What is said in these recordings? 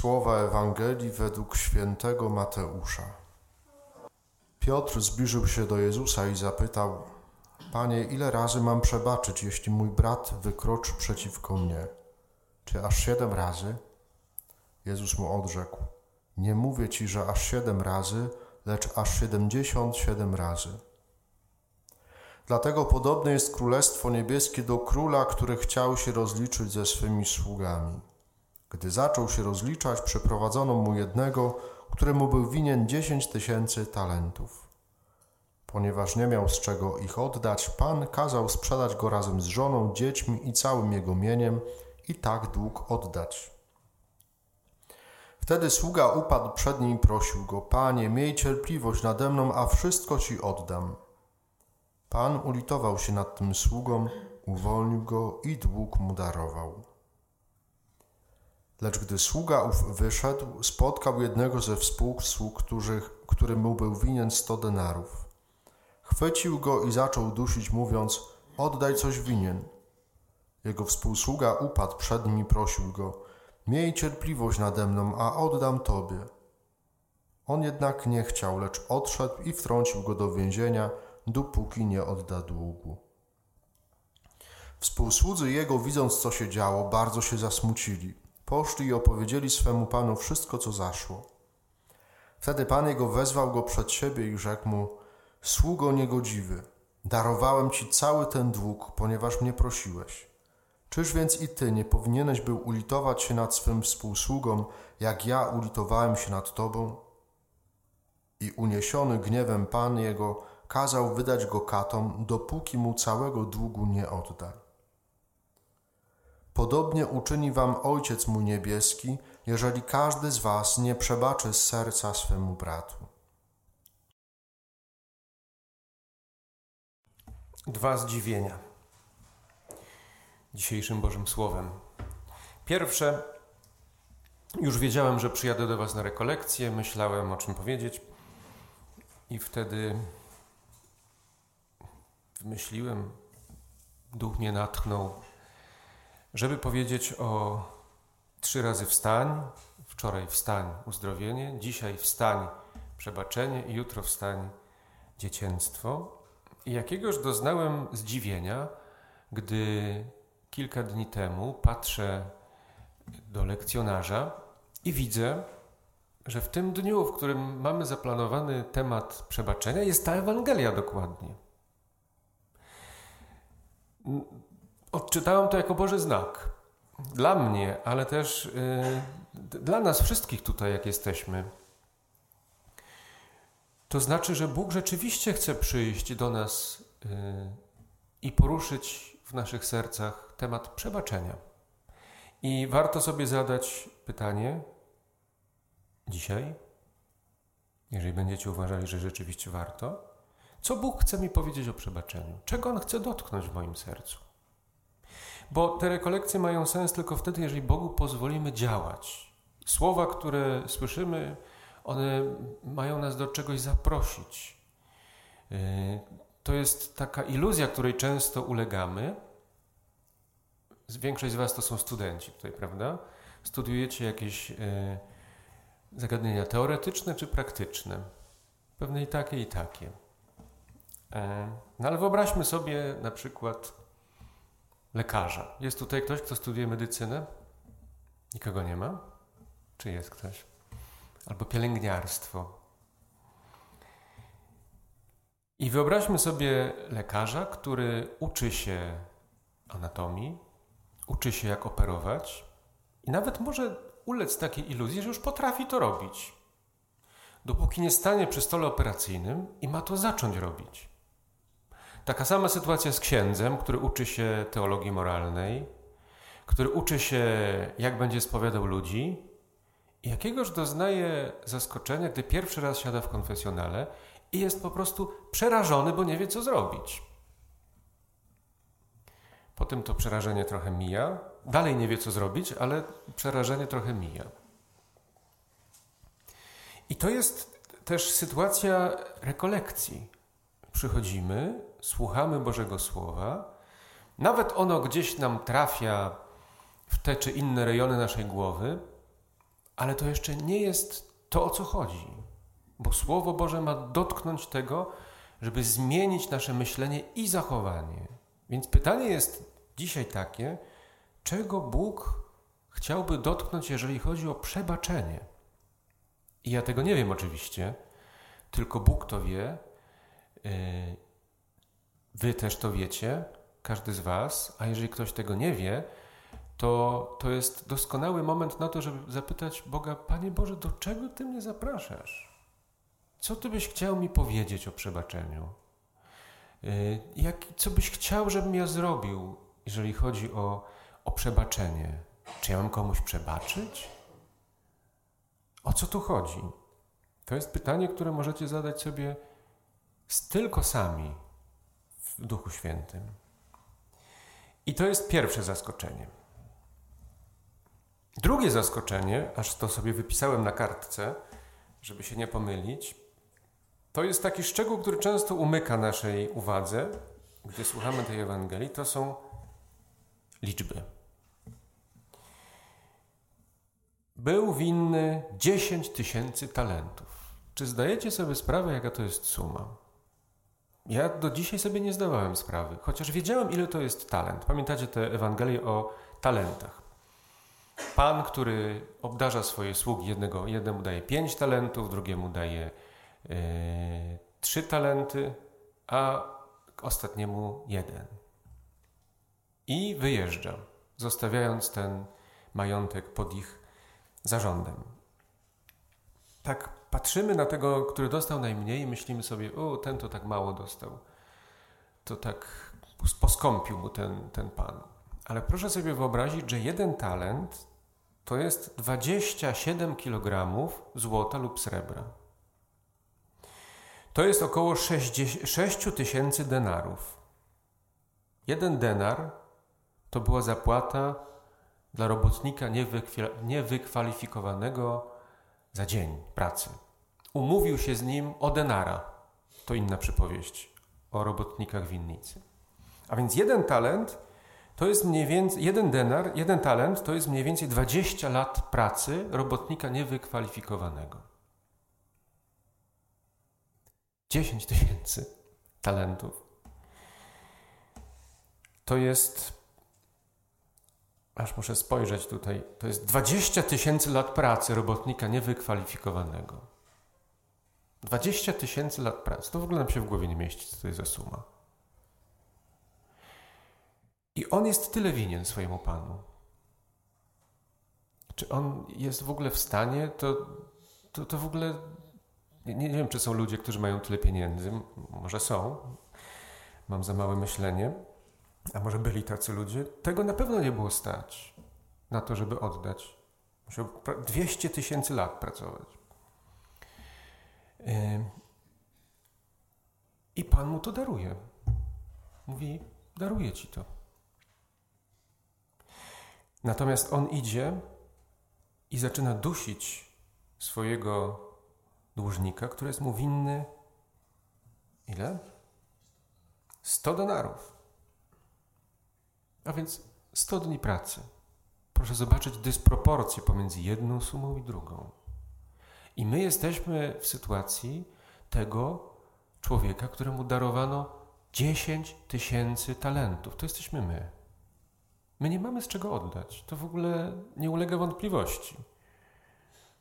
Słowa Ewangelii według świętego Mateusza. Piotr zbliżył się do Jezusa i zapytał: Panie, ile razy mam przebaczyć, jeśli mój brat wykroczy przeciwko mnie? Czy aż siedem razy? Jezus mu odrzekł: Nie mówię ci, że aż siedem razy, lecz aż siedemdziesiąt siedem razy. Dlatego podobne jest Królestwo Niebieskie do króla, który chciał się rozliczyć ze swymi sługami. Gdy zaczął się rozliczać, przeprowadzono mu jednego, któremu był winien dziesięć tysięcy talentów. Ponieważ nie miał z czego ich oddać, Pan kazał sprzedać go razem z żoną, dziećmi i całym jego mieniem i tak dług oddać. Wtedy sługa upadł przed nim i prosił go: Panie, miej cierpliwość nade mną, a wszystko ci oddam. Pan ulitował się nad tym sługą, uwolnił go i dług mu darował. Lecz gdy sługa ów wyszedł, spotkał jednego ze współsług, który mu był winien sto denarów. Chwycił go i zaczął dusić, mówiąc: Oddaj coś winien. Jego współsługa upadł przed nim i prosił go: Miej cierpliwość nade mną, a oddam tobie. On jednak nie chciał, lecz odszedł i wtrącił go do więzienia, dopóki nie odda długu. Współsłudzy jego, widząc co się działo, bardzo się zasmucili Poszli i opowiedzieli swemu panu wszystko, co zaszło. Wtedy pan jego wezwał go przed siebie i rzekł mu: Sługo niegodziwy, darowałem ci cały ten dług, ponieważ mnie prosiłeś. Czyż więc i ty nie powinieneś był ulitować się nad swym współsługą, jak ja ulitowałem się nad tobą? I uniesiony gniewem pan jego kazał wydać go katom, dopóki mu całego długu nie odda. Podobnie uczyni wam Ojciec mój niebieski, jeżeli każdy z was nie przebaczy z serca swemu bratu. Dwa zdziwienia dzisiejszym Bożym Słowem. Pierwsze, już wiedziałem, że przyjadę do Was na rekolekcję, myślałem o czym powiedzieć, i wtedy wymyśliłem, duch mnie natchnął żeby powiedzieć o trzy razy wstań, wczoraj wstań, uzdrowienie, dzisiaj wstań, przebaczenie i jutro wstań, dziecięctwo. I jakiegoż doznałem zdziwienia, gdy kilka dni temu patrzę do lekcjonarza i widzę, że w tym dniu, w którym mamy zaplanowany temat przebaczenia, jest ta Ewangelia dokładnie odczytałem to jako Boży znak. Dla mnie, ale też yy, dla nas wszystkich tutaj, jak jesteśmy. To znaczy, że Bóg rzeczywiście chce przyjść do nas yy, i poruszyć w naszych sercach temat przebaczenia. I warto sobie zadać pytanie dzisiaj, jeżeli będziecie uważali, że rzeczywiście warto, co Bóg chce mi powiedzieć o przebaczeniu? Czego On chce dotknąć w moim sercu? Bo te rekolekcje mają sens tylko wtedy, jeżeli Bogu pozwolimy działać. Słowa, które słyszymy, one mają nas do czegoś zaprosić. Y, to jest taka iluzja, której często ulegamy. Większość z Was to są studenci tutaj, prawda? Studiujecie jakieś y, zagadnienia teoretyczne czy praktyczne. Pewne i takie, i takie. E, no ale wyobraźmy sobie na przykład lekarza. Jest tutaj ktoś, kto studiuje medycynę? Nikogo nie ma? Czy jest ktoś? Albo pielęgniarstwo. I wyobraźmy sobie lekarza, który uczy się anatomii, uczy się jak operować i nawet może ulec takiej iluzji, że już potrafi to robić. Dopóki nie stanie przy stole operacyjnym i ma to zacząć robić. Taka sama sytuacja z księdzem, który uczy się teologii moralnej, który uczy się, jak będzie spowiadał ludzi, i jakiegoż doznaje zaskoczenia, gdy pierwszy raz siada w konfesjonale i jest po prostu przerażony, bo nie wie, co zrobić. Potem to przerażenie trochę mija. Dalej nie wie, co zrobić, ale przerażenie trochę mija. I to jest też sytuacja rekolekcji. Przychodzimy słuchamy Bożego Słowa, nawet ono gdzieś nam trafia w te czy inne rejony naszej głowy, Ale to jeszcze nie jest to, o co chodzi. Bo Słowo Boże ma dotknąć tego, żeby zmienić nasze myślenie i zachowanie. Więc pytanie jest dzisiaj takie, czego Bóg chciałby dotknąć, jeżeli chodzi o przebaczenie. I ja tego nie wiem oczywiście, tylko Bóg to wie. Wy też to wiecie, każdy z Was, a jeżeli ktoś tego nie wie, to, to jest doskonały moment na to, żeby zapytać Boga, Panie Boże, do czego Ty mnie zapraszasz? Co Ty byś chciał mi powiedzieć o przebaczeniu? Yy, jak, co byś chciał, żebym ja zrobił, jeżeli chodzi o, o przebaczenie? Czy ja mam komuś przebaczyć? O co tu chodzi? To jest pytanie, które możecie zadać sobie tylko sami w Duchu Świętym. I to jest pierwsze zaskoczenie. Drugie zaskoczenie, aż to sobie wypisałem na kartce, żeby się nie pomylić, to jest taki szczegół, który często umyka naszej uwadze, gdy słuchamy tej Ewangelii, to są liczby. Był winny 10 tysięcy talentów. Czy zdajecie sobie sprawę, jaka to jest suma? Ja do dzisiaj sobie nie zdawałem sprawy, chociaż wiedziałem, ile to jest talent. Pamiętacie tę Ewangelię o talentach? Pan, który obdarza swoje sługi, jednego, jednemu daje pięć talentów, drugiemu daje yy, trzy talenty, a ostatniemu jeden. I wyjeżdża, zostawiając ten majątek pod ich zarządem. Tak patrzymy na tego, który dostał najmniej i myślimy sobie, o, ten to tak mało dostał. To tak poskąpił mu ten, ten pan. Ale proszę sobie wyobrazić, że jeden talent to jest 27 kg złota lub srebra. To jest około 6 tysięcy denarów. Jeden denar to była zapłata dla robotnika niewykwalifikowanego za dzień pracy. Umówił się z nim o denara. To inna przypowieść o robotnikach winnicy. A więc jeden talent to jest mniej więcej, jeden denar, jeden talent to jest mniej więcej 20 lat pracy robotnika niewykwalifikowanego. 10 tysięcy talentów. To jest aż muszę spojrzeć tutaj, to jest 20 tysięcy lat pracy robotnika niewykwalifikowanego. 20 tysięcy lat pracy. To w ogóle nam się w głowie nie mieści, co to jest za suma. I on jest tyle winien swojemu Panu. Czy on jest w ogóle w stanie, to, to, to w ogóle. Nie, nie wiem, czy są ludzie, którzy mają tyle pieniędzy. Może są. Mam za małe myślenie a może byli tacy ludzie, tego na pewno nie było stać na to, żeby oddać. Musiał 200 tysięcy lat pracować. I Pan mu to daruje. Mówi: Daruję ci to. Natomiast on idzie i zaczyna dusić swojego dłużnika, który jest mu winny ile? 100 denarów. A więc 100 dni pracy. Proszę zobaczyć dysproporcję pomiędzy jedną sumą i drugą. I my jesteśmy w sytuacji tego człowieka, któremu darowano 10 tysięcy talentów. To jesteśmy my. My nie mamy z czego oddać. To w ogóle nie ulega wątpliwości.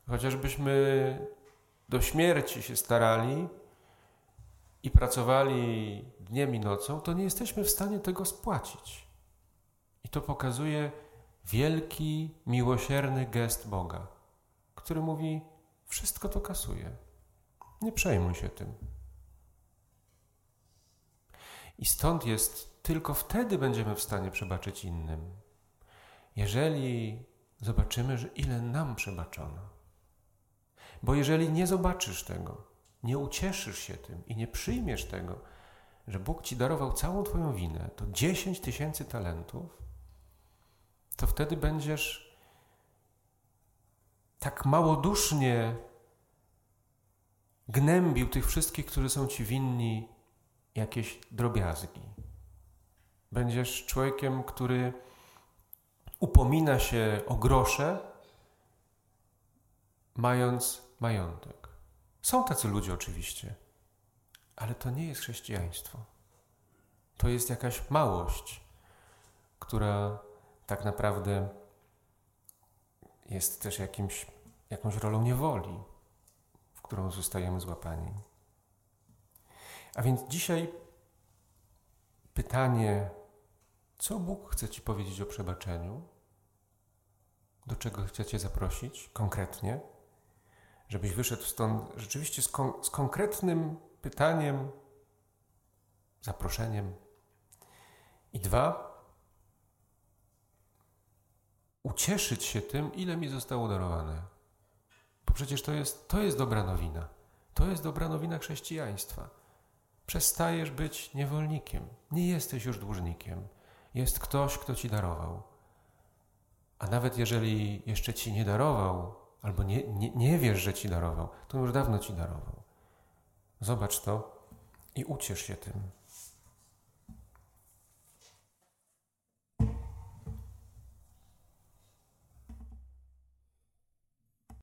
Chociażbyśmy do śmierci się starali i pracowali dniem i nocą, to nie jesteśmy w stanie tego spłacić. I to pokazuje wielki, miłosierny gest Boga, który mówi: Wszystko to kasuje. Nie przejmuj się tym. I stąd jest, tylko wtedy będziemy w stanie przebaczyć innym. Jeżeli zobaczymy, że ile nam przebaczono. Bo jeżeli nie zobaczysz tego, nie ucieszysz się tym i nie przyjmiesz tego, że Bóg ci darował całą Twoją winę, to 10 tysięcy talentów, to wtedy będziesz tak małodusznie gnębił tych wszystkich, którzy są ci winni jakieś drobiazgi. Będziesz człowiekiem, który upomina się o grosze, mając majątek. Są tacy ludzie oczywiście, ale to nie jest chrześcijaństwo. To jest jakaś małość, która tak naprawdę jest też jakimś, jakąś rolą niewoli, w którą zostajemy złapani. A więc dzisiaj pytanie, co Bóg chce Ci powiedzieć o przebaczeniu? Do czego chcecie zaprosić konkretnie? Żebyś wyszedł stąd rzeczywiście z, kon z konkretnym pytaniem, zaproszeniem. I dwa, ucieszyć się tym, ile mi zostało darowane. Bo przecież to jest, to jest dobra nowina. To jest dobra nowina chrześcijaństwa. Przestajesz być niewolnikiem. Nie jesteś już dłużnikiem. Jest ktoś, kto ci darował. A nawet jeżeli jeszcze ci nie darował, albo nie, nie, nie wiesz, że ci darował, to już dawno ci darował. Zobacz to i uciesz się tym.